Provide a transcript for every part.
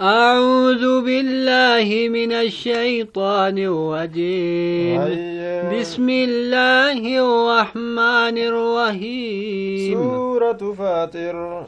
أعوذ بالله من الشيطان الرجيم. بسم الله الرحمن الرحيم. سورة فاطر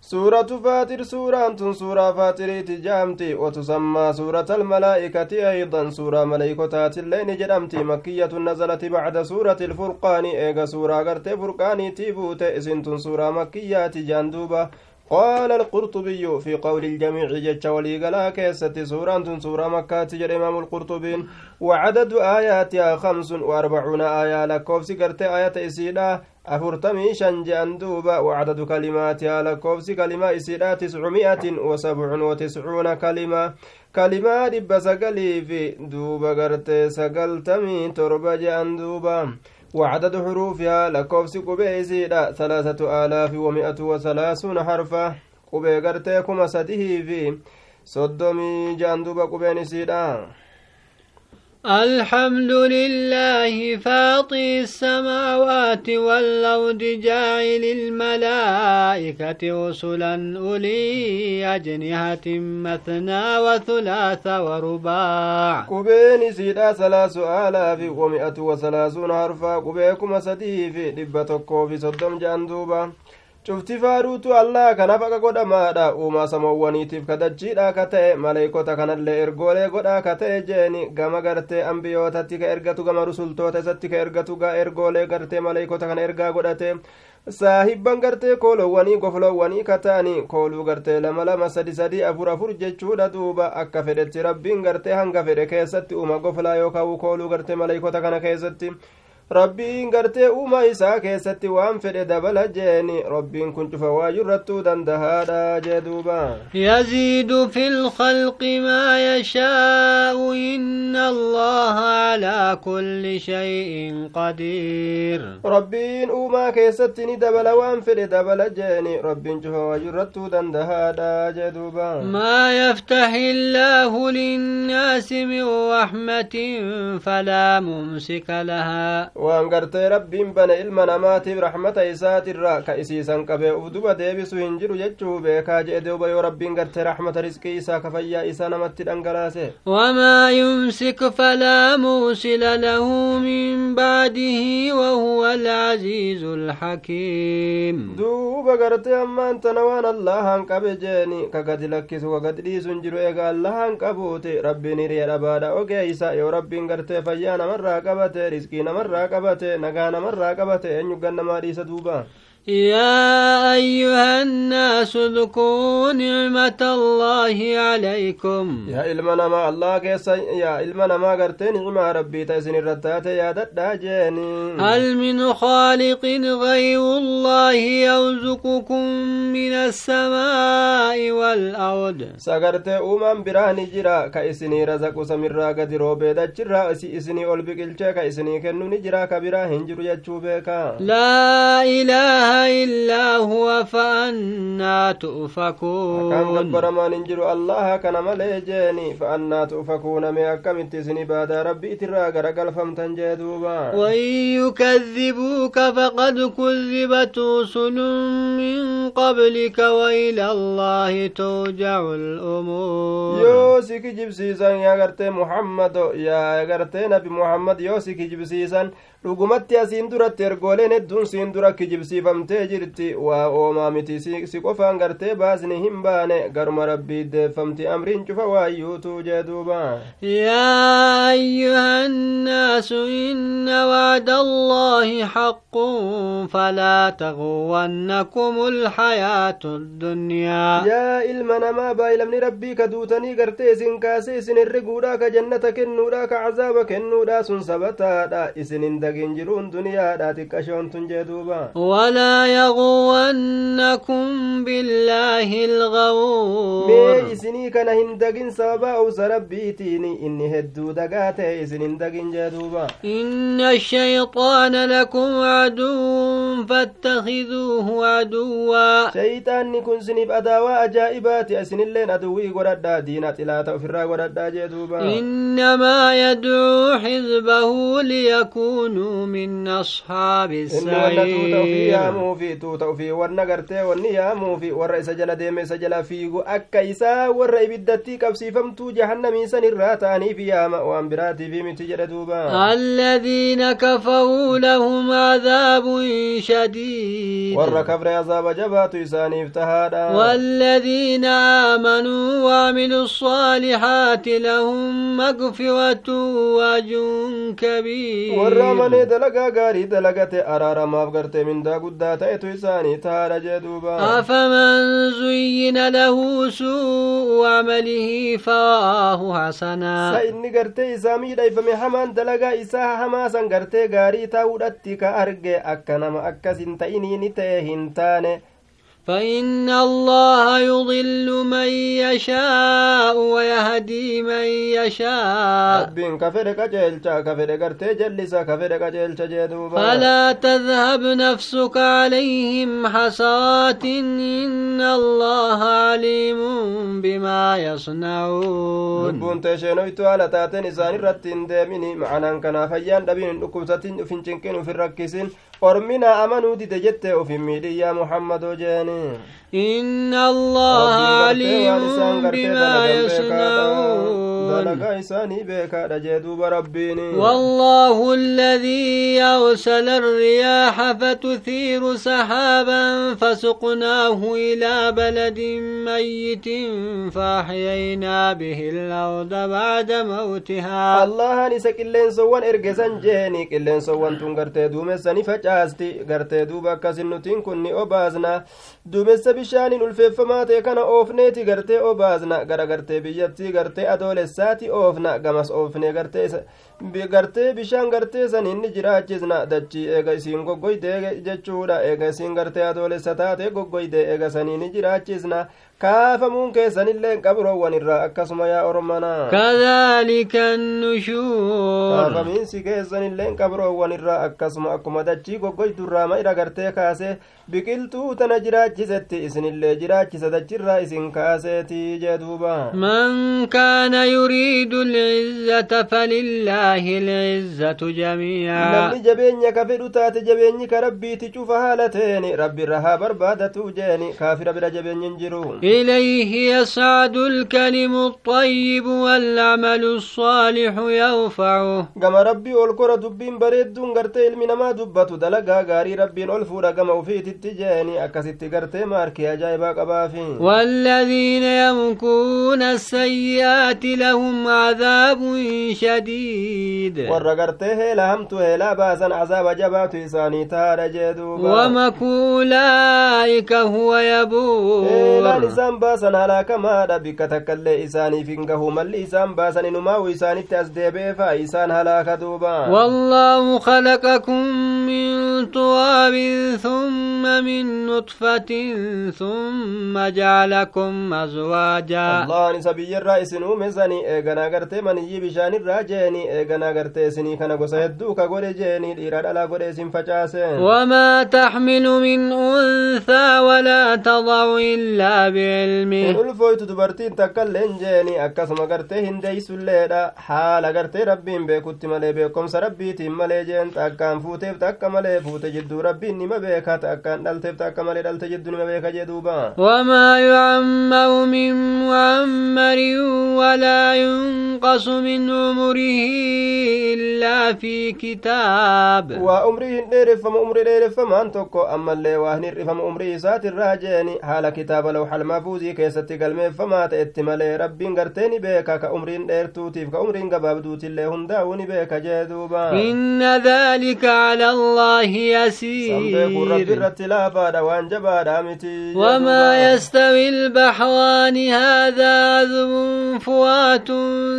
سورة فاتر سورة أنتم سورة فاتريت جامتي. وتسمى سورة الملائكة أيضا. سورة ملائكة اللين جرمتي مكية نزلت بعد سورة الفرقان. إيغا سورة غرت فرقاني تيبوت إسنتم سورة مكية جاندوبة قال القرطبي في قول الجميع جتش وليقلا كيست سورة سورة مكة تجر إمام القرطبين وعدد آياتها خمس وأربعون آية. لكوفس قرت آية إسيدا أفرتمي شنجان دوبا وعدد كلماتها. لكوفس كلمة إسيدا تسعمائة وسبع وتسعون كلمة. كلمة دب سقلي في دوبا قرت سقلتمي تربة جان دوبا وعدد حروفها لكوفس قبي سيدا ثلاثة آلاف ومئة وثلاثون حرفا. قبي قرتيكم سده في صدمي جاندوب قبين سيدا الحمد لله فاطي السماوات والأرض جاعل الملائكة رسلا أولي أجنحة مثنى وثلاث ورباع. قبين سيدا ثلاث آلاف ومئة وثلاثون حرفا قبيكم سديه في دبتكو في صدم جاندوبا cufti faaruutu allah kanaaf akka godhamaadha uumaa samoowwaniitiif kadachiidha ka ta'e maleeykota kanallee ergoolee godhaa ka ta'e jeeni gama gartee ambiyootatti ka ergatu gama rusultoota isatti ka ergatu ga ergoolee gartee maleeykota kana ergaa godhate saahibban gartee koolowwanii goflowwanii ka ta'anii kooluu gartee lama lama sadi sadi afur afur jechuudha duuba akka fedhetti rabbiin gartee hanga fedhe keessatti uuma goflaa yookaan kooluu gartee maleeykota kana keessatti rabbiin gartee uumaa isaa keessatti waan fedhe dabala jeeni rabbiin kun cufa waayu irrattuu dandahaadha jee duuba yaziidu fi lkhalqi maa yashaa'u inna allaha calaa kulli shay'in qadiir rabbiin uumaa keessatti ni dabala waan fedhe dabala jeeni rabbiin cufa waayu irrattuu dandahaadha jee duuba maa yaftahi illaahu linnaasi min raxmatin falaa mumsika lahaa waan gartee rabbiin bane ilma namaatiif raxmata isaatirra ka isiisan qabee uf duba deebisu hin jiru jechuu beekaa jedhe duuba yoo rabbiin gartee raxmata risqii isaa ka fayyaa isaa namatti dhangalaase wamaa yumsik falaa muusila lahu min baadihi wahuwa alcaziizu alxakiim duuba gartee ammaan tana waan allahan qabe jeeni ka gadi lakkisu ka gadi dhiisu hin jiru eega allahan qabuuti rabbiin hiriya dhabaadha ogeeysa yoo rabbiin gartee fayyaa namarraa qabate risqii namarraa qabate nagaa namarraa qabate eenyu gannamaa dhiisa duuba يا أيها الناس اذكروا نعمة الله عليكم. يا إلما ما الله كيس يا إلما ما قرت نعمة ربي تيسن الرتات يا دجاني هل من خالق غير الله يرزقكم من السماء والأرض؟ سقرت أمم براني جرا كإسني رزق سمرا قد روبي دجرا إسني أول بقلچا كإسني كنو نجرا كبرا هنجر يجوبيكا. لا إله إلا هو فأنا تؤفكون. كم غبر ما ننجر الله كان مليجيني فأنا تؤفكون. مي أكم تسني بعد ربي ترى غرقل فمتن جدوبا وإن يكذبوك فقد كذبت رسل من قبلك وإلى الله ترجع الأمور. يوسك جبسيسا يا غرتي محمد يا غرتي نبي محمد يوسك جبسيسا. dhugumatti asiin duratti ergooleen hedduun siin dura kijibsiifamtee jirti waa oomaa miti si qofaan gartee baasni hin baane garuma rabbii deeffamti amriin cufa waayyuutuu jee duuba yaa ayyuha annaasu inna wacda allaahi haqqun falaa taguwannakum alxayaatu addunyaa yaa ilma namaa baayilamni rabbii ka duutanii gartee isin kaase isin herreguudha ka jannata kennuudha ka cazaaba kennuudha sun sabataadha isin hin dagin jiruun duniyaadha xiqqashoon tun jee duuba walaa يغونكم بالله الغور بيسني كان هندقين سبا أو سربيتيني إن هدو دقات إسن هندقين جادوبا إن الشيطان لكم عدو فاتخذوه عدوا. شيطان نكون سنب أداوا أجائبات أسن اللين أدوي قرد دينا تلا تغفر قرد جادوبا إنما يدعو حزبه ليكونوا من أصحاب السعير. السعير في توتا في ورنا غرتي وني يامو في ور إسا جلا ديم إسا جلا فيغو أكا إسا ور إبدتي كبسي فمتو جهنم إسان الراتاني في ياما وان براتي في متجر دوبا الذين كفروا لهم عذاب شديد ور كفر عذاب جبات إساني افتهادا والذين آمنوا وعملوا الصالحات لهم مغفرة وأجر كبير ور من دلقا غاري دلقت أرارا ما من دا تأتو إساني تارا جدوبا. أفمن زين له سوء عمله فرآه حسنا. سإني قرتي إسامي دايفمي حمان دلقا إساها حماسا قرتي غاري تاودتي كأرقى أكنما أكسن تإني نتهن تاني. فإن الله يضل من يشاء ويهدي من يشاء. ربين كفر قجلچا كفر قرتي جلسا كفر قجلچا جدوبا فلا تذهب نفسك عليهم حسرات إن الله عليم بما يصنعون لبون تشينويتو على تاتين إسان الرتين ديميني معنا كنا فيان دبين نكوبساتين فينچنكين في الركسين أرمنا أمنوا دي تجتة وفي ميدي يا محمد وجاني إن الله عليم بما يصنعون. والله الذي أرسل الرياح فتثير سحابا فسقناه إلى بلد ميت فأحيينا به الأرض بعد موتها. الله نسك اللين سوان إرقسان جيني اللين سوان تنقرتي دومساني فجاستي قرتي دوبا كسنتين كني أبازنا. Duumessa bishaaniin ulfeeffamaa ta'e kana oofneeti gartee obaasna gara gartee biyyattii gartee adoolessaati oofna gamas oofne gartee gartee bishaan gartee saniin ni jiraachisna dachii eega isiin goggoyde jechuudha eega isiin gartee adoolessa taate goggoyde eega sanii ni jiraachisna kaafamuun keessanillee qabroowwan irraa akkasuma yaa ormanaa kadhalika nushuur kaafamiinsi keessanillee qabroowwan irraa akkasuma akkuma dachii goggoydurraa ma'ira gartee kaase biqiltuu tana jiraachisetti isinillee jiraachisa dachirraa isin kaaseetii jee duuba man kaana yuriidu lcizzata falillaahi jabeenya ka fedhu taate jabeenyi ka rabbiiti cufa haala teeni rabbirra haa barbaadatu jeeni kaafira bira jabeenyi hin jiru إليه يصعد الكلم الطيب والعمل الصالح يرفعه. كما ربي والكرة دبين بريد غرتي المنا ما دبت دلقا غاري ربي الفورا كما وفيت التجاني أكست غرتي ماركي أجايبا قبافي والذين يمكون السيئات لهم عذاب شديد. ورا غرتي هيلا همتو هيلا باسا عذاب جبات إساني تار جدوبا ومكو أولئك هو يبور baasan halaakamaadha bikka takkaillee isaaniif hin gahu malli isaan baasan inumaawu isaanitti as deebeefa isaan halaaka duuba wallaahu khalaqakum min turaabin thumma min nutfatin thumma jacalakum azwaaja allahan isa biyyarraa isin uume sani eeganaa gartee maniyyii bishaanirraa jeeni eeganaa gartee isinii kana gosa hedduu ka godhe jeeni dhiira dhalaa godhe isin facaase wamaa taxmilu min unthaa walaa tadacu illaa بعلمه ulfooytu dubartiin takkaillee hin jeeni akkasuma gartee hin deeysulleedha haala gartee rabbiin beekutti malee beekomsa rabbiitiin malee jeen takkaan fuuteef takka malee fuute jidduu rabbiin nima beeka takkaan dhalteef takka malee dhalte jidduu nima beeka jee duuba wamaa yucammaru min mucammarin walaa yunqasu min umrihi إلا في كتاب. وأمري نرف أمري نرف ما أنتكو أما اللي واهن نرف أمري سات الرجاني حال كتاب لو حلم فوزي كيس تقل مف ما تأتي. ملي ربي نقرتني بك كأمري نرتو تيف كأمري نقباب دوت اللي هن داوني بك جادوبا إن ذلك على الله يسير. سنبه قرب رت لا فاد وان وما يستوي البحوان هذا عذب فوات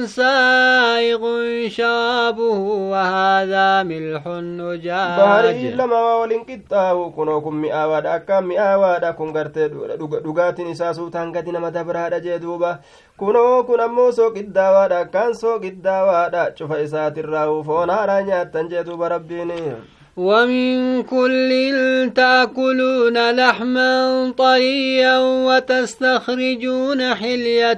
سائغ شاء شرابه وهذا ملح lama waa waliin qixxaawu kunoo kun mi'aawaadha akkaan mi'aawaadha kun gartee dhuga- dhugaatiin isaa suutaan gadi nama dabraadha jee duuba kunoo kun ammoo soo qiddaawwaadha akkaan soo qiddaawwaadha cufa isaatirraa foon haaraa nyaattan jee duuba rabbiin ومن كل تأكلون لحما طريا وتستخرجون حلية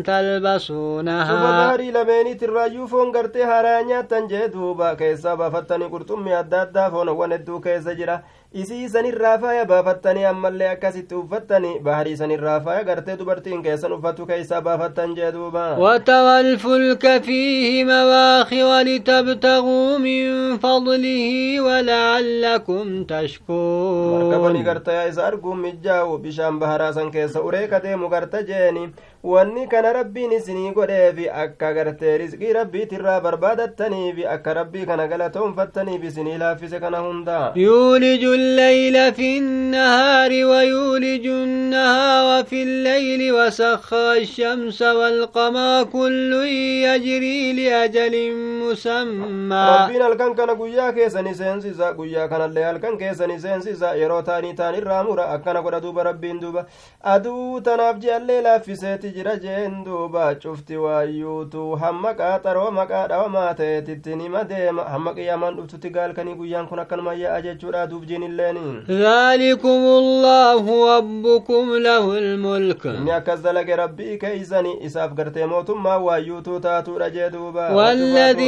تلبسونها. ثم لبيني تراجو فون قرتي هرانيا تنجي دوبا كيسا بفتني قرتم يادات دافون وندو كيسا جرا. Isii sanirraa faaya baafattanii ammallee akkasitti uffattanii baharii sanirraa faaya gartee dubartiin keessan uffatu keeysaa baafattan jee duuba وترى الفلك فيه مواخر لتبتغوا من فضله ولعلكم تشكرون markabani gartaya isa arguun mijjaa'u bishaan baharaa san keessa uree kadeemu garta jeeni wanni kana rabbiin isinii godheefi akka gartee risqii rabbiitirraa barbaadattaniifi akka rabbii kana galatoonfattaniif isinii laaffise kana hunda يولج الليل في النهار ويولج النهار في الليل وسخر الشمس والقمر كل يجري لأجل مسمى rabbiin halkan kana guyyaa keessani seensisa guyyaa kanallee halkan keessani seensisa yeroo taanii taan irraa mura akkana godha duuba rabbiin duuba aduu tanaaf ji'allee laaffiseeti jira jeen duuba cufti waayyuutu hamma qaaxaroo maqaa dhawamaa ta'eetitti nima deema hamma qiyyamaan dhuftutti gaalkanii guyyaan kun akkanuma yaa'a jechuudha duuf jiinilleeni ذلكم الله ربكم له الملك inni akkas dalage rabbii keeysani isaaf gartee mootummaa waayyuutuu taatuudha jee duuba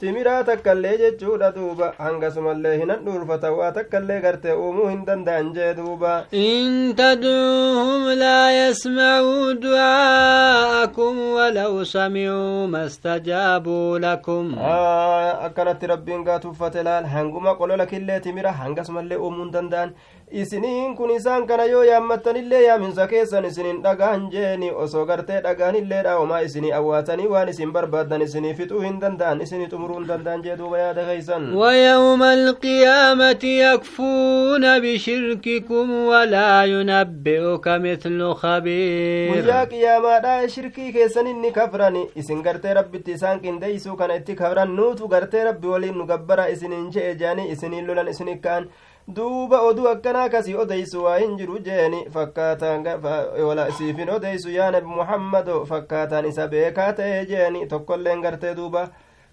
timiraa takkaillee jechuudha duuba hangasumallee hinan dhuurfatan waa takkaillee gartee uumuu hin danda'an jee duuba تدعوهم لا يسمعوا دعاءكم ولو سمعوا ما استجابوا لكم akkanatti rabbiin gaatuuffate laal hanguma qolola killee timira hangasumallee uumuu hin danda'an isiniin kun isaan kana yoo yaammattanillee yaaminsa keessan isinin dhagahan jeeni osoo gartee dhagahanilleedha homaa isinii awwaatanii waan isin barbaadan isinii fixuu hin danda'an isinii xumuruu hin danda'an jee duuba yaada keeysan ويوم القيامة يكفون بشرككم ولا ينبئك مثل خبير guyyaa qiyaamaadha shirkii keessan inni kafrani isin gartee rabbitti isaan qindeeysuu kana itti kafran nuutu gartee rabbi waliin nu gabbara isinin je'e jeani isiniin lolan isin ka'an duuba oduu akkanaa kasii odeysu waa hin jiru jeeni fakkaataan siifin odeysu yaa nabi muhammado fakkaataan isa beekaa ta'e jeeni tokkolleen gartee duuba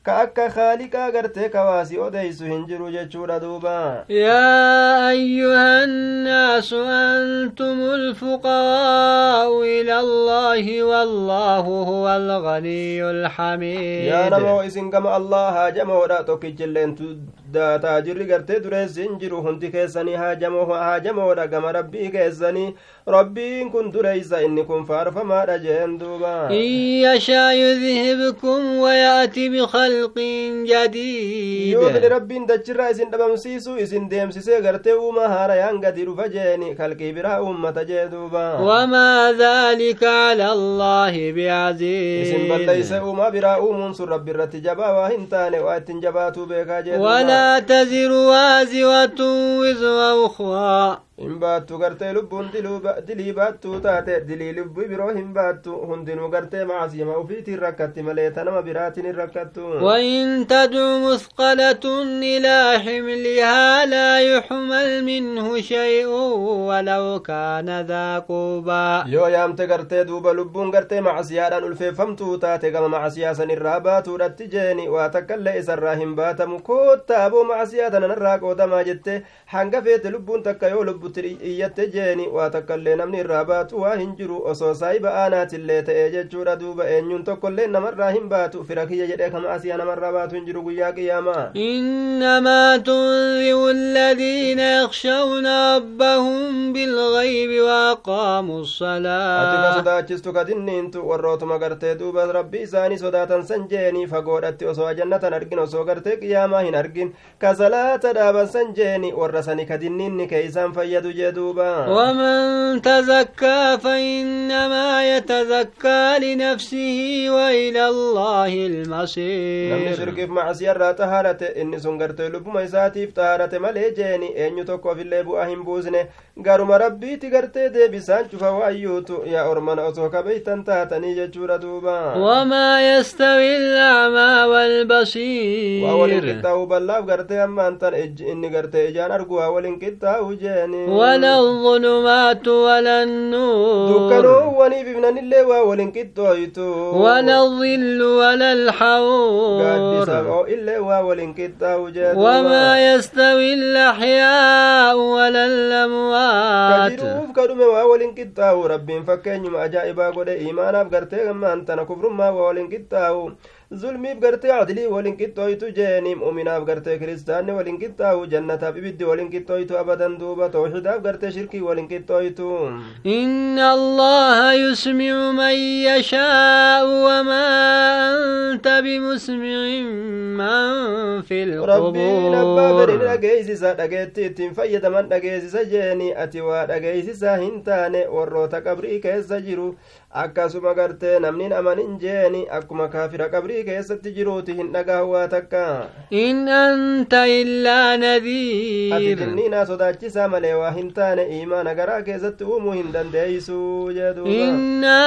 ka akka haaliqaa gartee kawaasi odeysu hin jiru jechuudha duuba يا أيها الناس أنتم الفقراء إلى الله والله هو الغني الحميد yaa namoo isin gama allah haajamoodha tokkichilleen taajirri gartee dureessi hin jiru hundi keessanii haajamoodha gama rabbii keessanii rabbiin kun dureeysa inni kun faarfamaadha jeen duuba إن يشاء يذهبكم ويأتي بخلق جديد yoo fedhe rabbiin dachirraa isin dhabamsiisu isin deemsisee gartee uuma haarayaan gadi dhufa jeeni kalqii biraa uummata jee duuba وما ذلك على الله isin بعزيز balleeyse uumaa biraa uumuun sun rabbi irratti jabaa waa hin taane waa ittin jabaatuu beekaa jee duuba تزر وازرة وزر أخرى hin baattu gartee lubbuun dilii baattuu taate dilii lubbii biroo hin baattu hundinuu gartee maasiyama ufiitiin rakkatti malee ta nama biraatiin hin rakkattu وإن تدع مثقلة إلى حملها لا يحمل منه شيء ولو كان ذا قربى yoo yaamte gartee duuba lubbuun gartee macasiyaadhaan ulfeeffamtuu taate gama macasiyaa san irraa baatuudhatti jeeni waa takkaillee isarraa hin baatamu koottaa aboo macasiyaa tananarraa qoodamaa jette hanga feete lubbuun takka yoo lubbutti iyyatte jeeni waa takkaillee namni irraa baatu waa hin jiru osoo saayiba aanaatillee ta'e jechuudha duuba eenyuun tokkollee namarraa hin baatu fira kiyya jedhee ka macasiyaa namarraa baatu hin jiru guyyaa qiyaamaa إنما تنذر الذين يخشون ربهم بالغيب وأقاموا ati ka الصلاة sodaachistu ka dinniintu warrootuma gartee duuba rabbii isaanii sodaatan san jeeni fagoodhatti osoo jannatan argin osoo gartee qiyaamaa hin argin ka salaata dhaaban san jeeni warra sani ka dinniinni keeysaan fayyada جدو جدوبا. ومن تزكى فإنما يتزكى لنفسه وإلى الله المصير. نمي شرقف مع سيارة تهارة إني سنگرت لب ميساتي فتارة ملي جيني. إن يتوكو في الليب أهم بوزن غارو مربي تغرت دي بسان شفا وأيوتو يا أرمان أتوكا بيتان تاتني جدورة دوبا. وما يستوي الأعمى والبصير. وأولي كتاو بلاف غرت أمان تن إني غرت إجان أرقوها ولين كتاو جيني. ولا الظلمات ولا النور. دكنو ولي بمن اللي ولا الظل ولا الحور. وما يستوي الأحياء ولا الأموات. كدوم وولن كتو رب فكين إيمانا بقرتي غمان تنا كفر ما وولن كتو zulmiif gartee adilii waliin qixxooytu jeeni mu'minaaf gartee kiristaanni waliin qixxaawu jannataaf ibiddi waliin qixxooytu abadan duuba tawxidaaf gartee shirkii waliin qixxooytu إن الله يسمع من يشاء وما أنت بمسمع من في rabbiin abbaa fedhe ni القبور dhageeysisa dhageetti ittiin fayyadaman dhageeysisa jeeni ati waa dhageeysisaa hin taane warroota qabrii keessa jiru akkasuma gartee namni hin amanin jeeni akkuma kaafira qabrii keessatti jiruuti hin dhagahu waa takka إن أنت إلا ati نذير jinniinaa sodaachisaa malee waa hin taane iimaana garaa keessatti uumuu hin duuba إنا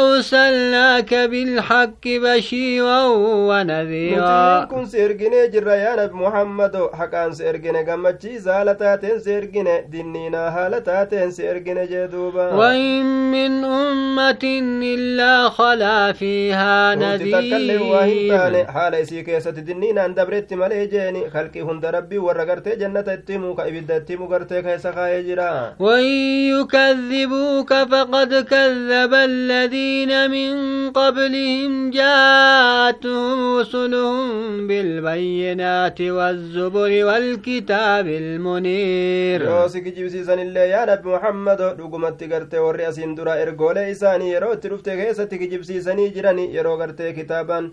أرسلناك بالحق بشيرا ونذيرا nutiin kun si erginee jirra yaa nabi muhammado haqaan si ergine gammachiisa haala taateen si ergine dinniinaa haala taateen si ergine jee duuba وإن من أمة إلا خلا فيها nuti takkaillee waa hin taane haala isii keessatti dinniinaan dabretti malee jeeni halqii hunda rabbii warra gartee jannata itti himu ka ibidda itti himu gartee keessa kaa'ee jira وإن يكذبوك فقد كذب الذين من قبلهم جاءتهم رسلهم بالبينات والزبر والكتاب المنير kijibsiisanillee yaa nabi muhammado dhugumatti gartee warri asiin dura ergoolee isaanii yeroo itti dhufte keessatti kijibsiisanii jirani yeroo gartee kitaaban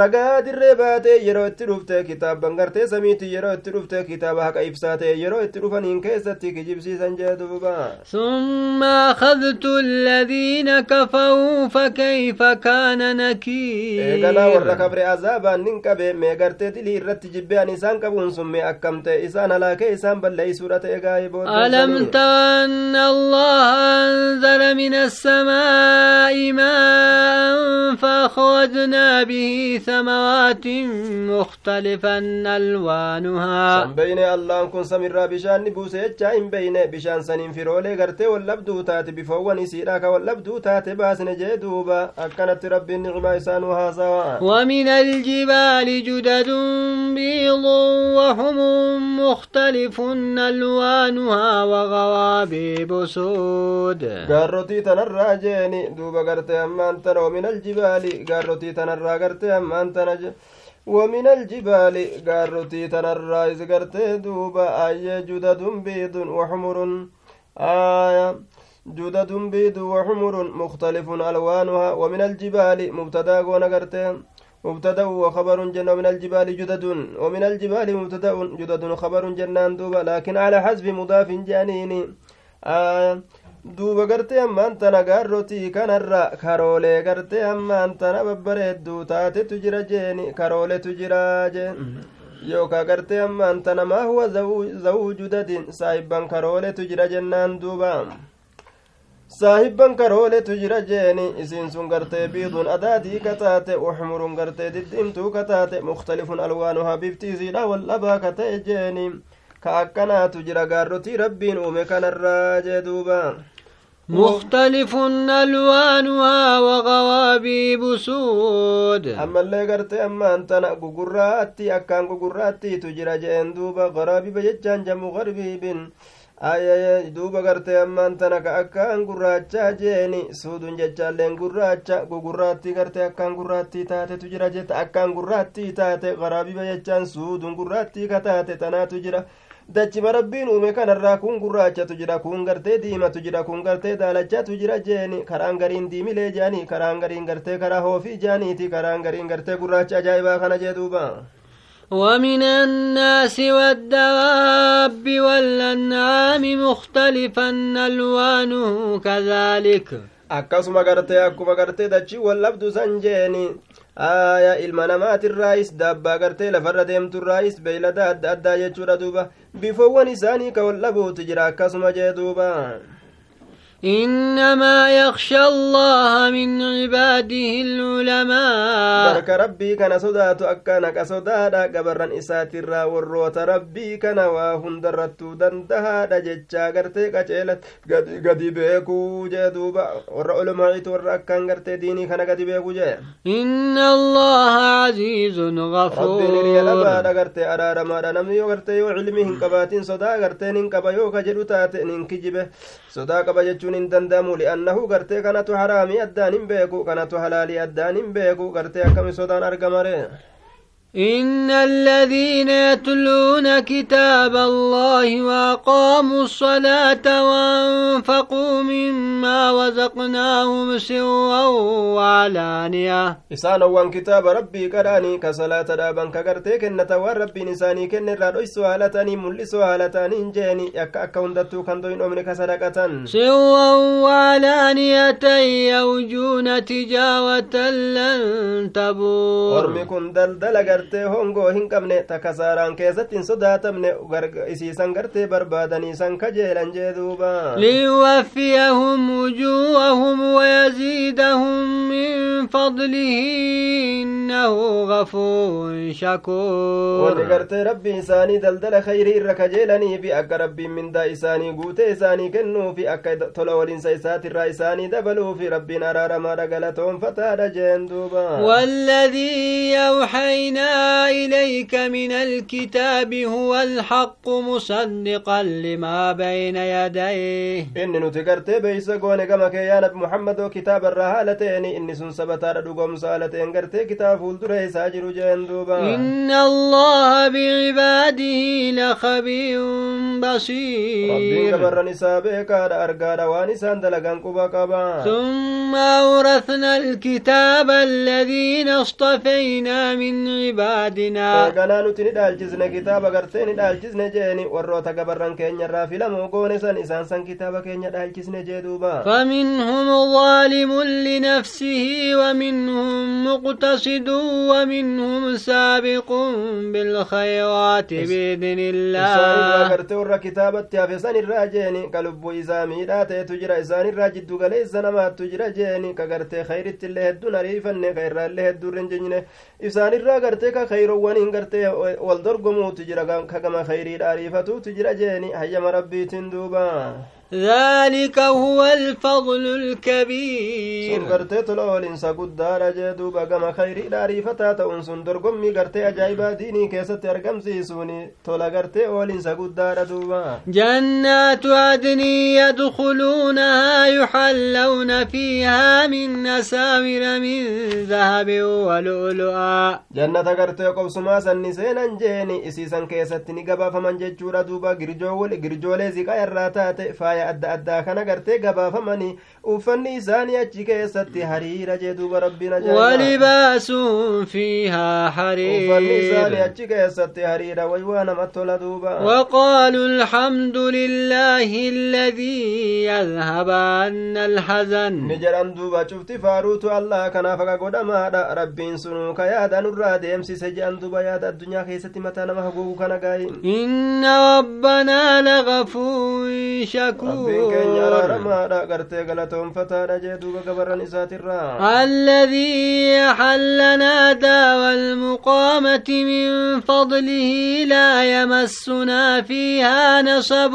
ragaa dirree baatee yeroo itti dhufte kitaaban gartee samiiti yeroo itti dhufte kitaaba haqa ibsaa ta'e yeroo itti dhufaniin keessatti kijibsiisan jee duuba ثم أخذت الذين كفروا فكيف كان eeganaa warra نكير kabre azaabaan nin qabe mee gartee dilii irratti jibbean isaan qabuun sun mee akkam ta'e isaan halaakee isaan balleeysuudha ta'e gaa'ee ألم booddee تر أن الله أنزل من السماء ماء فأخرجنا ثمرات مختلفا ألوانها. سن الله كن سمير بشان نبوس يتشاين بين بشان سنين في رولي غرتي واللبدو تاتي بفواني سيراك واللبدو تاتي باسن جيدوبا أكنت ربي النعمة يسان وهذا ومن الجبال جدد بيض وحم مختلف ألوانها وغوابيب بسود قررتي تنراجيني دوبا غرتي أمان ترو من الجبال قررتي تنراجيني gartee ammaan tana ومن الجبال قارتي تنرى إذ قرتي دوبا آية جدد بيض وحمر آية جدد بيض وحمر مختلف ألوانها ومن الجبال مبتدا ونقرتي مبتدا وخبر جنة من الجبال جدد ومن الجبال مبتدا جدد خبر جنان دوبا لكن على حذف مضاف جانيني آية duuba gartee ammaan tana gaarrotii kanarra karoolee gartee ammaan tana babbareedduu taatetu jira jeeni karooletu jira jee yookaa gartee ammaan tana maa huwa zawuju dadin saahibban karooletu jira jennaan duuba. Saahibban karooletu jira jeeni isiin sun gartee biidun adaadii kataate uxmurun gartee diddimtuu kataate mukhtalifun alwaanuhaa bifti isiidha waldhabaa kata'e jeeni. Ka akkanaatu jira gaarrotii rabbiin uume kanarraa jee duuba مختلف ألوانها وغوابيب سود gartee ammaan tana gugurraatti akkaan gugurraattiitu jira jeen duuba garaabiba jechaan jamu garbiibin ayaya duuba gartee ammaan tana ka akkaan gurraachaa jeeni suudun jechaalleen gurraacha gugurraattii gartee akkaan gurraattii taatetu jira jetta akkaan gurraattii taate garaabiba jechaan suudun gurraattii ka taate tanaatu jira dachima rabbiin uume kanarraa kun gurraachatu jira kun gartee diimatu jira kun gartee daalachatu jira jeeni karaan gariin diimilee jeani karaan gariin gartee karaa hoofii jaaniiti karaan gariin gartee gurraacha ajaa'ibaa kana jee duuba ومن الناس والدواب والأنعام مختلفا ألوانه كذلك akkasuma gartee akkuma gartee dachii wallabdu san jeeni aya ilma namaatirraayis daabbaa gartee lafarra deemturraayis beeylada adda addaa jechuudha duuba bifoowwan isaanii ka wallabuutu jira akkasuma jee duuba إنما يخشى الله من عباده العلماء. برك ربي كان صدات أكانك صدادا قبرا إساترا وروت ربي كان واهن درتو دندها دجتشا قرتي قجيلت قد بيكو جدوبا ور علماء ور أكان قرتي ديني كان قد بيكو جي إن الله عزيز غفور. ربي نريا لما قرتي أرارا ما نمني يو قرتي يو علمي هنقباتين صدا قرتي ننقبا يو كجلو تاتي ننكجبه صدا قبا جتشو jechuun hin danda'amu li'annahu gartee kanatu haraamii addaan hin beeku kanatu halaalii addaan hin beeku gartee akkami sodaan argamare إن الذين يتلون كتاب الله وأقاموا الصلاة وأنفقوا مما وزقناهم سرا وعلانية. إسان وان كتاب ربي كراني كصلاة دابا كغرتي كنة ربي نساني كن رادو سوالتاني ملي سوالتاني جيني يكا أكون دتو كان دوين أمريكا صدقة سرا وعلانية يوجون تجاوة لن تبور. كن دلدل gartee hongoo hin qabne takka saaraan keessatti hin sodaatamne isiisan gartee barbaadanii san kajeelan jee duuba liyuwaffiyahum wujuuhahum wayaziidahum min fadlihi innahu gafuurun shakuur wanni gartee rabbii isaanii daldala khayrii irra kajeelaniifi akka rabbiin mindaa isaanii guutee isaanii kennuufi akka tola waliinsa isaatirraa isaanii dabaluufi rabbiin araaramaadha galatoonfataadha jeen duuba والذي يوحينا إليك من الكتاب هو الحق مصدقا لما بين يديه. إني نتقرت بيس قوني كما يا نبي محمد وكتاب الرهالتين إني سن سبتا دقوم سالتين. قرت كتاب فولدره ساجر جندوبا إن الله بعباده لخبير بصير. ربي كبر نسابك أرقاد وانسان دلقان قبا قبا. ثم أورثنا الكتاب الذين اصطفينا من عبادنا kitaaba gartee ni dhaalchisne jeeni warroota gabarran keenya irraa filamoo goone san isaan san kitaaba keenya dhaalchisne jee duuba فمنهم ظالم لنفسه ومنهم مقتصد ومنهم سابق بالخيرات بإذن الله warra kitaabatti hafe san irraa jeeni ka lubbuu isaa miidhaa ta'etu jira isaan irraa jiddu galeessa namaattu jira jeeni ka gartee khayritti illee hedduun ariifanne ka irraa illee hedduun hin gartee wal dorgomuutu jira ka gama khayriidha ariifatuutu jira jeeni hayyama rabbiitiin duuba ذلك هو الفضل الكبير. سرغرت تلول انسا قدار جدو بقم خير داري فتا تون سندر قمي غرت اجايبا ديني كيست ارقم سيسوني تولا غرت اول انسا دار دوبا جنات عدن يدخلونها يحلون فيها من نساور من ذهب ولؤلؤا جنات غرت قو سما سنسين انجيني اسيسا كيست نقبا فمن ججور دوبا غرجو ولي غرجو لزيقا يراتات فايا faaya adda addaa kana gartee gabaafamanii uffanni isaanii achi keessatti hariira jee duuba rabbiin ajaa'iba ولباسهم فيها uffanni isaanii achi keessatti hariira way waa namatti tola duuba وقالوا الحمد لله الذي يذهب عنا ni الحزن jedhan duuba cufti faaruutu allah kanaaf akka godhamaadha rabbiin sunuu ka yaada nurraa deemsise jedhan duuba yaada addunyaa keessatti mataa nama haguugu kana gaayi إن ربنا لغفور الذي حلنا دا المقامة من فضله لا يمسنا فيها نصب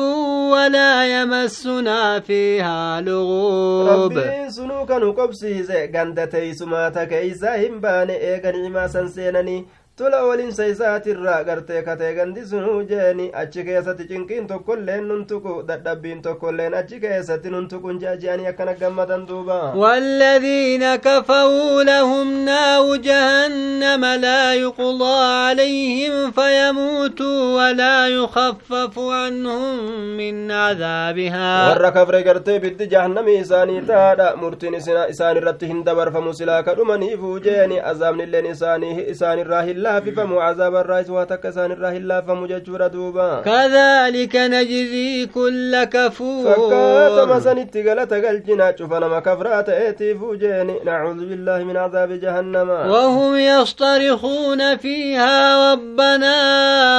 ولا يمسنا فيها لغوب ربي سنوك نقبسي زي غندتي سماتك إذا همباني إيغن إما سنسينني tola olinsa isaatirraa gartee katee gandi sunuu jeeni achi keessatti cinqiin tokkolleen nun tuqu dadhabbiin tokkolleen achi keessatti nun tuqun je'anii akkana gammadan duuba والذين كفروا لهم نار جهنم لا يقضى عليهم فيموتوا ولا يخفف عنهم من عذابها warra kafre gartee biddi jahannamii isaanii taadha murtiin isaan irratti hin dabarfamu silaa kadhumaniifuu jeeni azaabnilleen isaanii isaanirraa hin laafifamu cazaaba irraa is waa takka isaan irraa hin laafamu jechuudha duuba كذلك نجزي كل كفور fakkaatama sanitti galata galchina cufa nama kafraa ta'eetiifuu jeeni nacuudu billaahi min cadaabi jahannama وهم يصطرخون فيها ربنا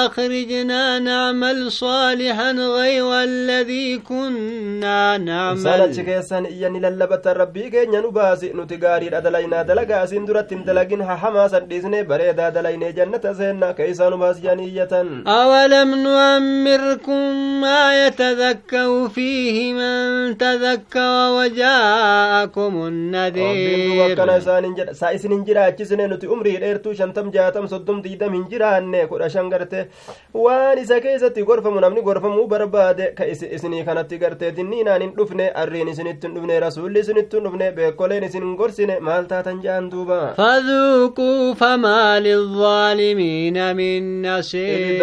أخرجنا نعمل صالحا غير الذي كنا نعمل keessan iyyanni lallabatan rabbii keenya nu baasi nuti gaariidha dalaynaa dalagaa asin duratti hin dalagin hahamaa san dhiisnee bareedaa dalaynee isaa nu baasi jedhanii iyyatan أولم نعمركم ما يتذكر فيه من تذكر وجاءكم النذير soddom diidam hin jiraanne kudha shan garte waan isa keessatti gorfamu namni gorfamuu barbaade ka isi- isinii kanatti gartee dinniinaan hin dhufne arriin isinitti hin dhufne rasuulli isinitti hin dhufne beekoleen isin hin gorsine maal taatan jaan duuba فذوقوا فما للظالمين الظالمين من نصير.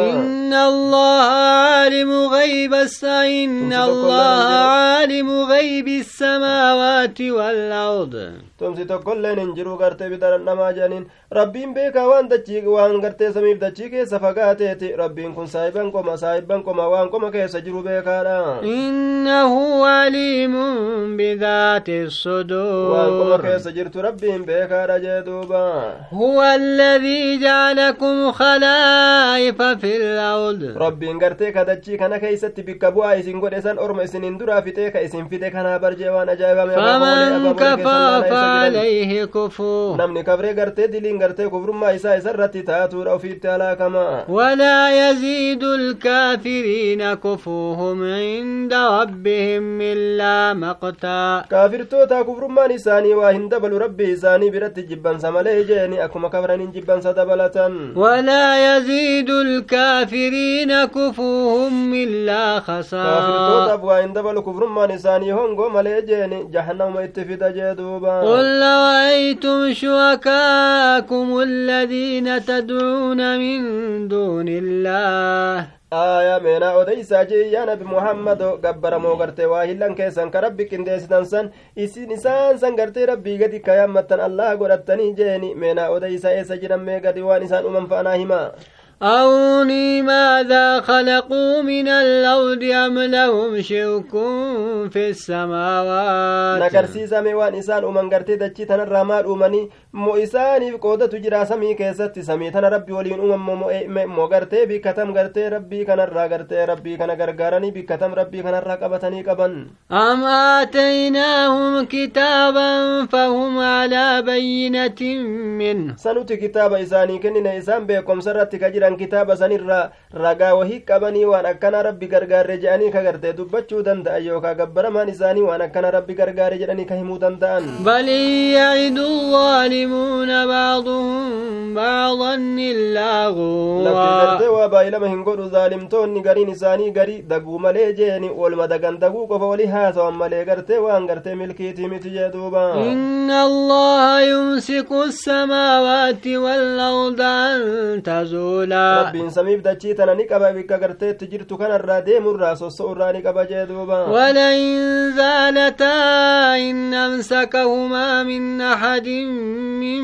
إن الله عالم غيب إن الله عالم غيب السماوات والأرض. Tumsi tokkolleen hin jiru gartee bidarannamaa jedhaniin rabbiin beekaa waan dachii waan gartee samiif dachii keessa fagaateeti rabbiin kun saahiban qoma saahiban qoma waan qoma keessa jiru beekaadha إنه عليم بذات waan qoma keessa jirtu rabbiin beekaadha jee duuba هو الذي جعلكم خلائف في الأرض rabbiin gartee ka dachii kana keeysatti bikka bu'aa isin godhe san orma isinin duraa fixee ka isin fide kanaa barjee waan ajaa'ibame فمن عليه كفو نمني كبري غرتي دلين غرتي كفر ما إسا إسا رتي تاتور أو كما ولا يزيد الكافرين كفوهم عند ربهم إلا مقتا كافر توتا كفر ما نساني وهند بل ربي ساني برت جبان سمالي جيني أكما كبران جبان سدبلتا ولا يزيد الكافرين كفوهم إلا خسارا كافر توتا بوهند بل كفر ما نساني هنغو مالي جيني جهنم اتفيد جيدوبا قل رأيتم شركاكم الذين تدعون من دون الله odeysaa jee yaa nabi muhammado gabbaramoo gartee waa hillan keessan ka rabbi qindeessitan san isin isaan san gartee rabbii gadi ka yaammattan allah godhattanii jeeni meenaa odeysaa eessa jiran mee أروني ماذا خلقوا من الأرض أم لهم شرك في السماوات؟ نكر سيسا ميوان إسان أمان قرتي دجي تنا الرامال أماني مو إساني قودة تجرا سمي كيسات سمي تنا ربي وليون أمان مو مو قرتي بي كتم ربي كان الرا قرتي ربي كان قرقراني بي ربي كان الرا قبتني قبن. أم آتيناهم كتابا فهم على بينة من سنوتي كتاب إساني كنين إسان بيكم سرتك جران jiran kitaaba sanirraa ragaa wahii qabanii waan akkana rabbi gargaarre jedhanii ka gartee dubbachuu danda'an yookaa gabbaramaan isaanii waan akkana rabbi gargaare jedhanii ka himuu danda'an بعضهم بعضا إلا lafti غرورا gartee waa baay'ilama hin godhu zaalimtoonni gariin isaanii garii daguu malee jeeni walma dagan daguu qofa walii haasawan malee gartee waan gartee milkiitii miti jee duuba الله يمسك السماوات والأرض أن تزولا rabbiin samiif dachii tana ni qaba bikka garteetti jirtu kanarraa deemurraa sossa'urraa ni qaba jee duuba ولئن زالتا إن أمسكهما من أحد من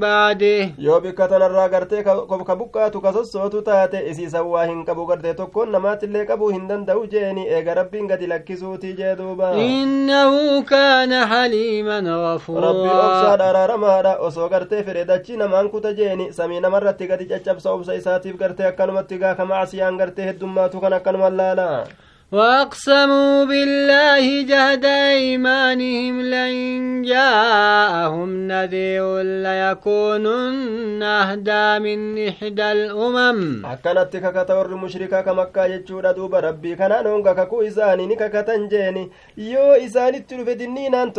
بعده yoo bikka tanarraa gartee ka buqqaatu ka sossootu taate isiisan waa hin qabu gartee tokkoon namaatillee qabuu hin danda'u jeeni eega rabbiin gadi lakkisuutii jee duuba إنه كان حليما rabbiin غفورا obsaadha araaramaadha osoo gartee fedhe dachii namaan kuta jeeni samii namarratti gadi caccabsa obsa isaatiif gartee akkanumatti gaa ka macsiyaan gartee heddummaatu kan akkanuma laala وأقسموا بالله جهد أيمانهم لئن جاءهم نذير ليكونن أهدى من إحدى الأمم. أكنت كتور المشركة كمكة يجود دوب ربي. كان نونك ككو إساني نكا كتنجيني يو إساني تلو في دنين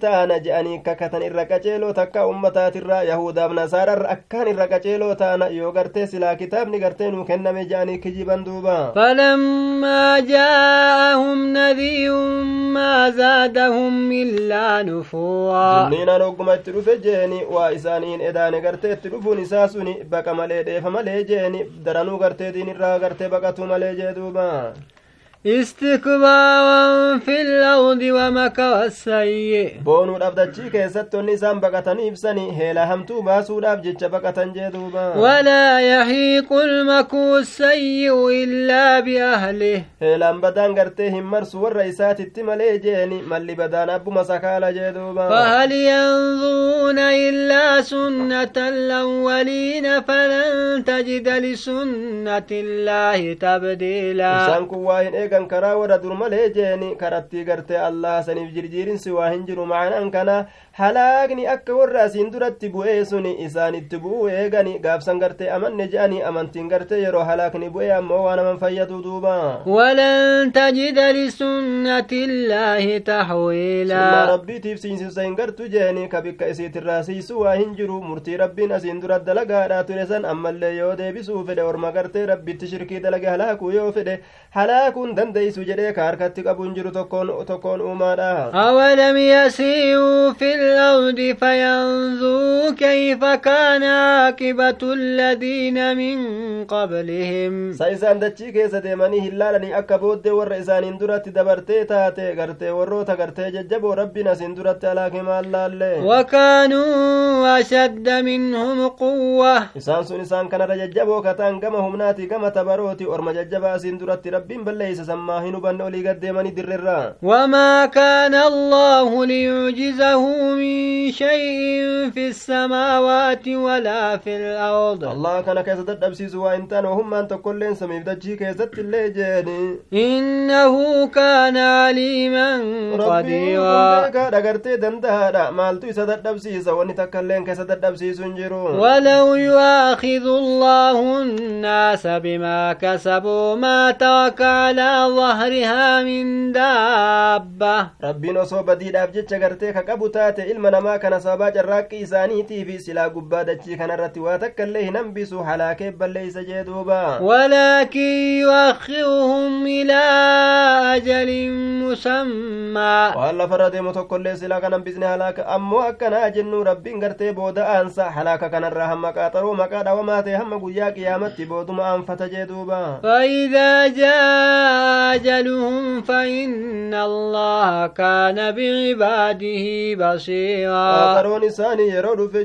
تانا جاني ككتن إرقاجيلو تكا أمتات الرا يهودا بن سارا أكان إرقاجيلو تانا. يو غرتي سلا كتاب نغرتي نوكنا مجاني كجيبان دوبا. فلما جاء kenname je'anii kijiban duuba فلما جاءهم نذير ما زادهم إلا نفورا dinniinaan hogguma itti dhufe jeeni waa isaaniin edaane gartee itti dhufuun isaa suni baqa malee dheefa malee jeeni daranuu gartee diinirraa gartee استكبارا في الأرض ومكر السيء boonuudhaaf dachii keessatti onni isaan baqatanii ibsanii heela hamtuu baasuudhaaf jecha baqatan jee duuba ولا يحيق المكر السيء إلا بأهله heelaan badaan gartee hin marsu warra isaatitti malee jeeni malli badaan abbuma sakaala jee duuba فهل ينظرون إلا سنة الأولين فلن تجد لسنة الله تبديلا isaan kun waa hin eegan karaa warra dur malee jeeni karattii gartee allah saniif jirjiirinsi waa hin jiru macanaan kana halaakni akka warra asiin duratti bu'ee suni isaanitti bu'uu eegani gaafsan gartee amanne je'anii amantiin gartee yeroo halaakni bu'ee ammoo waan aman fayyadu duuba تجد لسنة الله sunna تحويلا rabbiitiif siinsiisa hin gartu jeeni ka bikka isiitirraa siisu waa hin jiru murtii rabbiin asiin dura dalagaadha ture san ammallee yoo deebisuu fedhe orma gartee rabbitti shirkii dalage halaakuu yoo fedhe halaakuun dandeeysu jedhee ka harkatti qabu hin jiru tokkoon uumaadha أولم يسيروا في الأرض فينظروا كيف كان عاقبة الذين من قبلهم sa isaan dachii keessa deemanii hin laalanii akka booddee warra isaaniin duratti dabartee taate gartee warroota gartee jajjaboo rabbiin asiin duratti halaake maal laalle وكانوا أشد منهم قوة isaan sun isaan kanarra jajjaboo kataan gama humnaati gama tabarooti orma jajjabaa asiin duratti rabbiin balleeysa sammaa hin hubanne olii gaddeemanii dirrerra وما كان الله ليعجزه من شيء في السماوات ولا في الأرض allah kana keessa dadhabsiisu waa hin taane wahummaan tokkoilleen samiif dachii keessatti illee jeeni إنه كان عليما قديرا maaltu isa dadhabsiisa wanni takkailleen keessa dadhabsiisu hin jiru ولو يؤاخذ الله الناس بما كسبوا ما ترك على ظهرها من دابة. ربي نصو بديد أبجد شغرتك كابو تاتي إلما نما كان صابا جراك إساني تي في سلا قبا دجي نراتي رتوا تكالي نمبسو حلاك بل ليس جيدوبا ولكن يؤخرهم إلى أجل مسمى. والله فرد متوكل سلا كان نمبسني حلاك أمو أكنا جنو ربي نغرتي بودا أنسى. حلاك كان الرحمة كاترو مكادا وماتي هم قياك يا متي بودم أنفتجي دوبا فإذا جاء أجلهم فإن الله كان بعباده بصيرا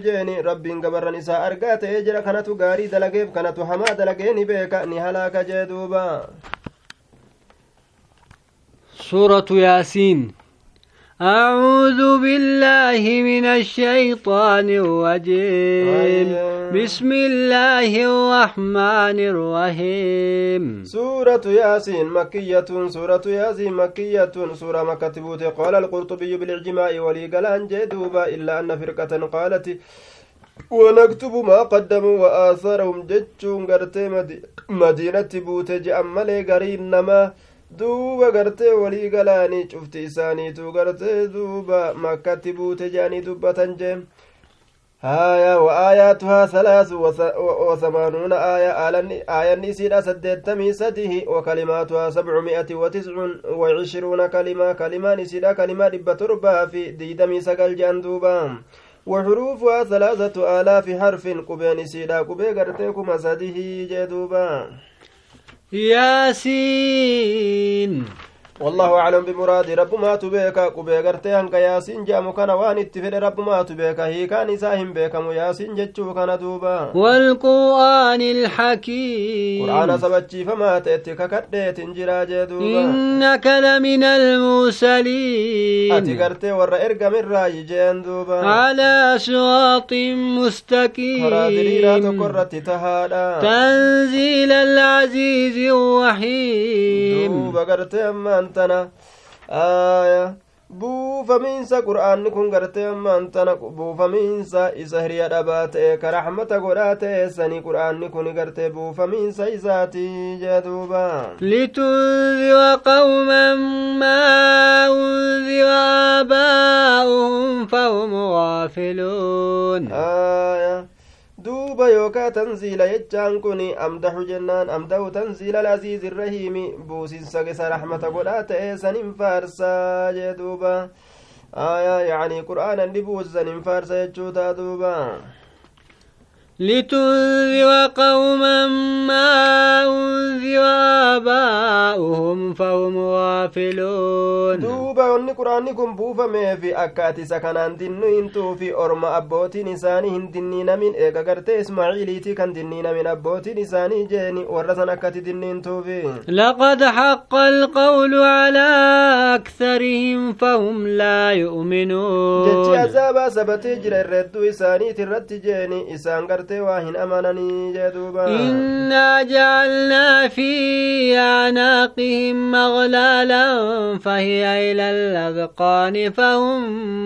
jeeni rabbiin gabarran isaa argaa ta'ee jira kanatu gaarii dalageef kanatu hamaa dalagee ni beeka ni halaaka jee duuba سورة ياسين أعوذ بالله من الشيطان الرجيم. بسم الله الرحمن الرحيم. سورة ياسين مكية سورة ياسين مكية سورة مكة تبوت. قال القرطبي بالإعجماء ولي قال جدوبا إلا أن فرقة قالت ونكتب ما قدموا وآثارهم جتشون قرتي مدي مدينة بوت جأملي قرين نما duuba gartee walii galaanii cufti isaaniitu gartee duuba makkatti buute jedhanii dubbatan jee haya isiidha saddeettamii sadihi wa kalimaatuhaa sabcu mi'ati wa tiscun wa cishruuna kalima kalimaan isiidha kalimaa dhibba torbaa fi diidamii sagal jedhan duuba وحروفها ثلاثة آلاف حرف قبين سيدا قبي قرتيكم سده جدوبا ياسين. والله أعلم بمراد رب ما تبيك قبي قرتي هنك ياسين جامو كان وان اتفد رب ما تبيك هي كان إساهم بيكم ياسين جتشو كان دوبا. والقرآن الحكيم. قرآن سبتشي فما تأتي ككدت جرا جدوبا. إنك لمن المرسلين. قرتي ور إرقى من رأي جين دوبا. على صراط مستقيم. tokkorratti tahaadha تنزيل العزيز الرحيم. duuba gartee ammaan tana buufamiinsa qur'aanni kun gartee ammaan tana buufamiinsa isa hiriya dhabaa ta'e ka raxmata godhaa ta'e sanii qur'aanni kun gartee buufamiinsa isaatii jee duuba لتنذر قوما ما أنذر آباؤهم فهم غافلون aya jechaan kun amdaxu jennaan amdahu tanziila alaziizi irrahiimi buusinsa isa raxmata godhaa ta'e sanin faarsaa jee duuba aya yacni qur'aanan dhibuusi sanin faarsa jechuu taa duuba لتنذر قوما ما أنذر آباؤهم فهم غافلون دوبا أني قرآني كم بوفا في أكاتي سكان دنين في أرما أبوتي نساني هندنين من إيقا قرت إسماعيليتي كان دنين من أبوتي نساني جيني ورسان أكاتي دنين في. لقد حق القول على أكثرهم فهم لا يؤمنون. جتي عذابا سبتي جرى الرد إساني ترد جيني إسان قرت gartee waa hin amananii jee duuba إنا جعلنا في أعناقهم أغلالا فهي إلى الأذقان فهم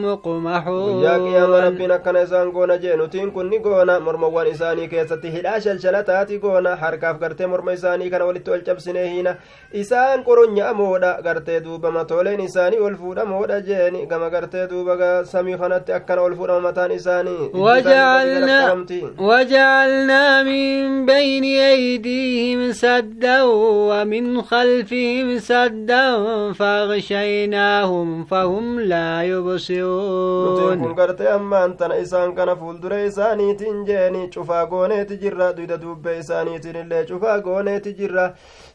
guyyaa qiyaama rabbiin akkana isaan goona jee nutiin kun ni goona mormawwan isaanii keessatti hidhaa shalshalataati goona harkaaf gartee morma isaanii kana walitti ol cabsinee hiina isaan qoronya'amoodha gartee duuba matooleen isaanii ol fuudhamoodha jeeni gama gartee duuba samii kanatti akkana ol fuudhama mataan isaanii gadi وجعلنا من بين أيديهم سدا ومن خلفهم سدا فغشيناهم فهم لا يبصرون.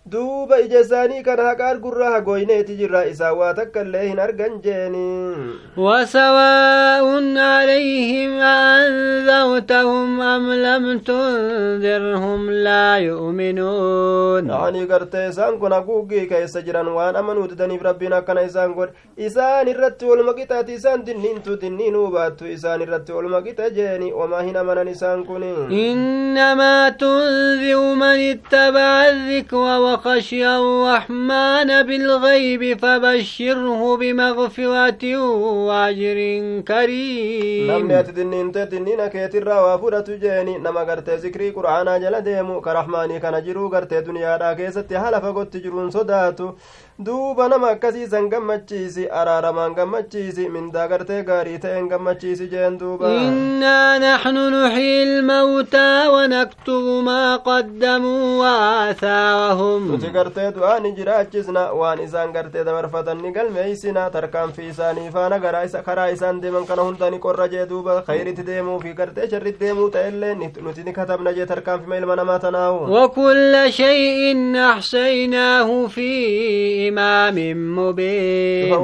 Duuba ija isaanii kana haqaar gurraa hagooyneeti jirra isaan waa takka illee hin argan jeeni وسواء عليهم أأنذرتهم أم لم تنذرهم لا يؤمنون ta'anii gartee isaan kun haguuggii keessa jiran waan amanuu didaniif rabbiin akkana isaan godhe isaan irratti olma qixaati isaan dinniintu dinniinuu baattu isaan irratti olma qixa jeeni wamaa hin amanan isaan kun إنما تنذر من اتبع الذكر وخشي الرحمن بالغيب فبشره بمغفرة وأجر كريم. نمت دنين تدنين كيتر وفورة جيني. نما قرت ذكري قرآن جل ديمو كرحماني قرت دنيا را كيست تحال تجرون صداتو. Duuba nama akkasiisan gammachiisi araaramaan gammachiisi mindaa gartee gaarii ta'een gammachiisi jeen duuba إنا نحن نحيي الموتى ونكتب ما قدموا وآثارهم nuti gartee du'aa ni jiraachisna waan isaan gartee dabarfatan ni galmeeysina tarkaanfii isaanii faana karaa isaan deeman kana hunda ni qorra jee duuba khayritti deemuu fi gartee sharritti deemuu ta'ellee nuti ni katabna jee tarkaanfima ilma namaa tanaahu وكل شيء أحصيناه في إمام مبين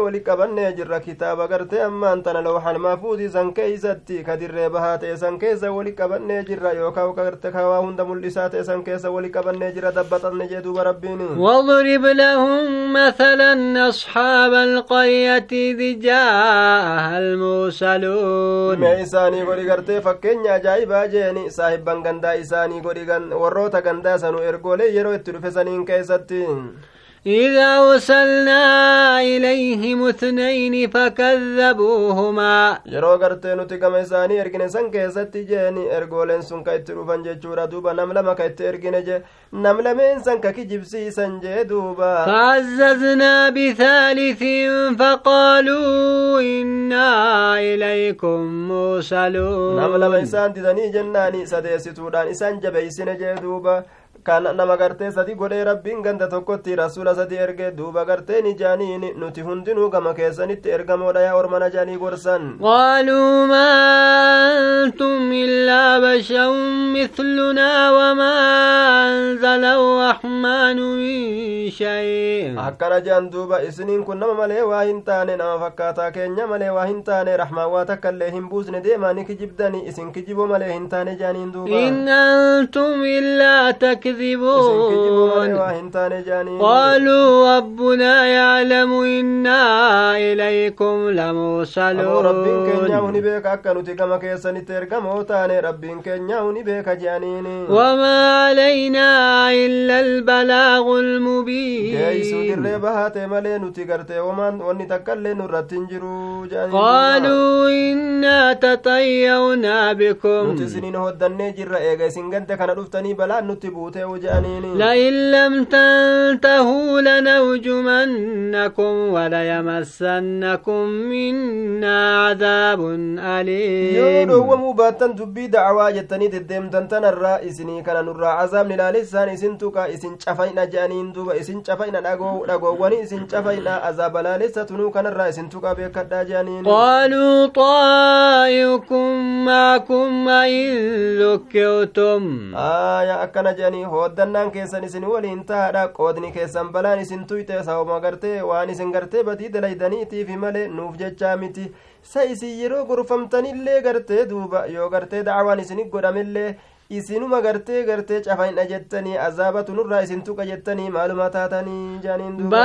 wali qabannee jirra kitaaba gartee ammaan tana lawxal maafuuzii san keeysatti ka dirree bahaa ta'e san keessa wali qabannee jirra yookaan ka gartee ka waa hunda mul'isaa ta'e san keessa wali qabannee jirra dabbaxanne jee duuba rabbiin واضرب لهم مثلا أصحاب القرية إذ جاءها المرسلون mee isaanii godhi gartee fakkeenya ajaa'ibaa jeeni saahibban gandaa isaanii godhi gan- warroota gandaa sanu ergoolee yeroo itti dhufe saniin keessatti إذا أرسلنا إليهم اثنين فكذبوهما yeroo gartee nuti gama isaanii ergine san keessatti jeeni ergooleen sun ka itti dhufan jechuudha duuba nam lama ka itti ergine je nam lameen san ka kijibsiisan jee duuba فعززنا بثالث فقالوا إنا إليكم مرسلون nam lama isaan didanii jennaani sadeessituudhaan isaan jabeeysine jee duuba kan nama gartee sadi godhee rabbiin ganda tokkotti rasuula sadi erge duuba garteen ijaaniin nuti hundinuu gama keessanitti ergamoodha yaa ormana jaanii gorsan قالوا ما أنتم إلا بشر مثلنا وما أنزل الرحمن من شيء akkana jean duuba isiniin kun nama malee waa hin taane nama fakkaataa keenya malee waa hin taane rahmaan waa takka illee hin buusne deemaa ni kijibdani isin kijiboo malee hin taane jaaniin duuba isin kijiboo malee waa يكذبون. قالوا ربنا يعلم إنا إليكم لمرسلون. وما علينا إلا البلاغ المبين. قالوا إنا تطيرنا بكم. نتسنين هدى النجر إيغا سنغنت كان رفتني بلا نتبوت لئن لم تنتهوا لنرجمنكم وليمسنكم منا عذاب أليم dhowwamuu baattan dubbii dacwaa jettanii deddeemtan tanarraa isinii kana nurraa cazaabni laalessaan isin tuqa isin cafayna je'aniin duuba isin cafayna dhagoowwani isin cafayna azaaba laalessa tunuu kanarraa isin tuqa beekadhaa je'aniin قالوا طائركم معكم أئن ذكرتم aayaa akkana je'anii hooddannaan keessan isin waliin taadha qoodni keessan balaan isin tuyte sababa gartee waan isin gartee badii dalaydaniitiifi malee nuuf jechaa miti sa isin yeroo gorfamtanillee gartee duuba yoo gartee dacwaan isin godhamillee isinuma gartee gartee cafayna jettanii azaabatu nurraa isin tuqa jettanii maaluma taatanii jaaniin duuba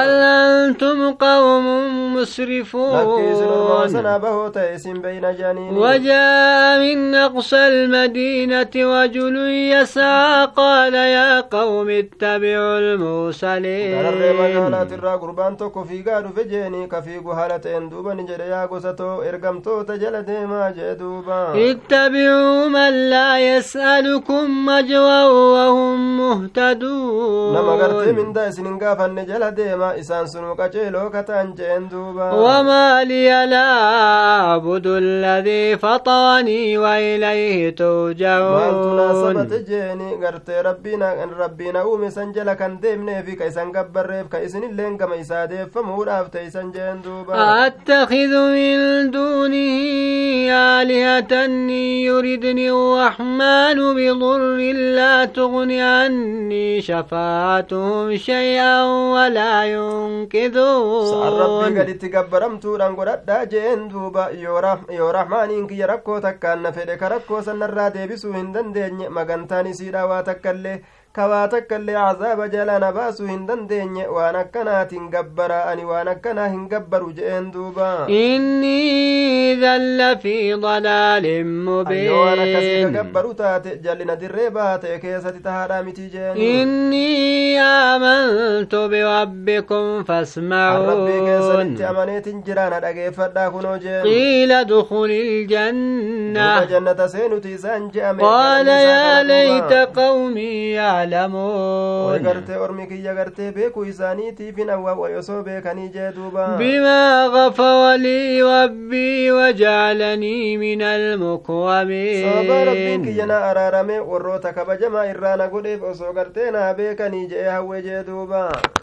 أنتم قوم lakki isin ormaa مسرفون sanaa bahoo ta'e isin beeyna jaaniin وجاء من أقصى المدينة رجل يسعى قال يا قوم اتبعوا gararree المرسلين magaalaatirraa gurbaan tokko fiigaa dhufe jeeni ka fiigu haala ta'een duuba ni jedhe yaa gosa too ergamtoota jala deemaa jee duuba اتبعوا من لا ربكم مجوى وهم مهتدون. نما غرتي من دا سنين غافن نجل ديما إسان سنو كجيلو كتان جندوبا وما لي لا عبد الذي فطاني وإليه توجعون وانتنا سبت جيني غرتي ربنا إن ربنا أومي سنجل كان ديم نيفي كيسان غبر ريف كيسن اللين كما إسادي فمور أفتي سنجين أتخذ من دوني آلهة يردني الرحمن بي بضر لا تغن عني شفاعتهم شيئا ولا ينقذون gaditti gabbaramtuudhaan godhadhaa jeen duuba yoo rah- yoo rahmaaniin kiyya rakkoo takkaan na fedhe ka rakkoo sanarraa deebisuu hin dandeenye magantaan waa takkaillee cazaaba jalaa na baasuu hin dandeenye waan akkanaatiin gabbara ani waan akkanaa hin gabbaru jeen duuba إني إذا لفي ضلال ayyoo waan akkasii ka gabbaru taate jallina dirree baate keessatti tahaadhaa miti jeen إني آمنت بربكم rabbii keessanitti amaneetin jira na dhageeffadhaa kunoo jeen ادخل duuba الجنة jannata seenuti isaan je'ame قال jedhanii يا isaan kana يعلمون gartee ormi kiyya gartee beekuu isaaniitiifin awwaawwa osoo beekanii jee duuba بما غفر لي ربي وجعلني من المكرمين na araarame warroota kabajamaa irraa na godheef osoo gartee naa beekanii je'e hawwe jee duuba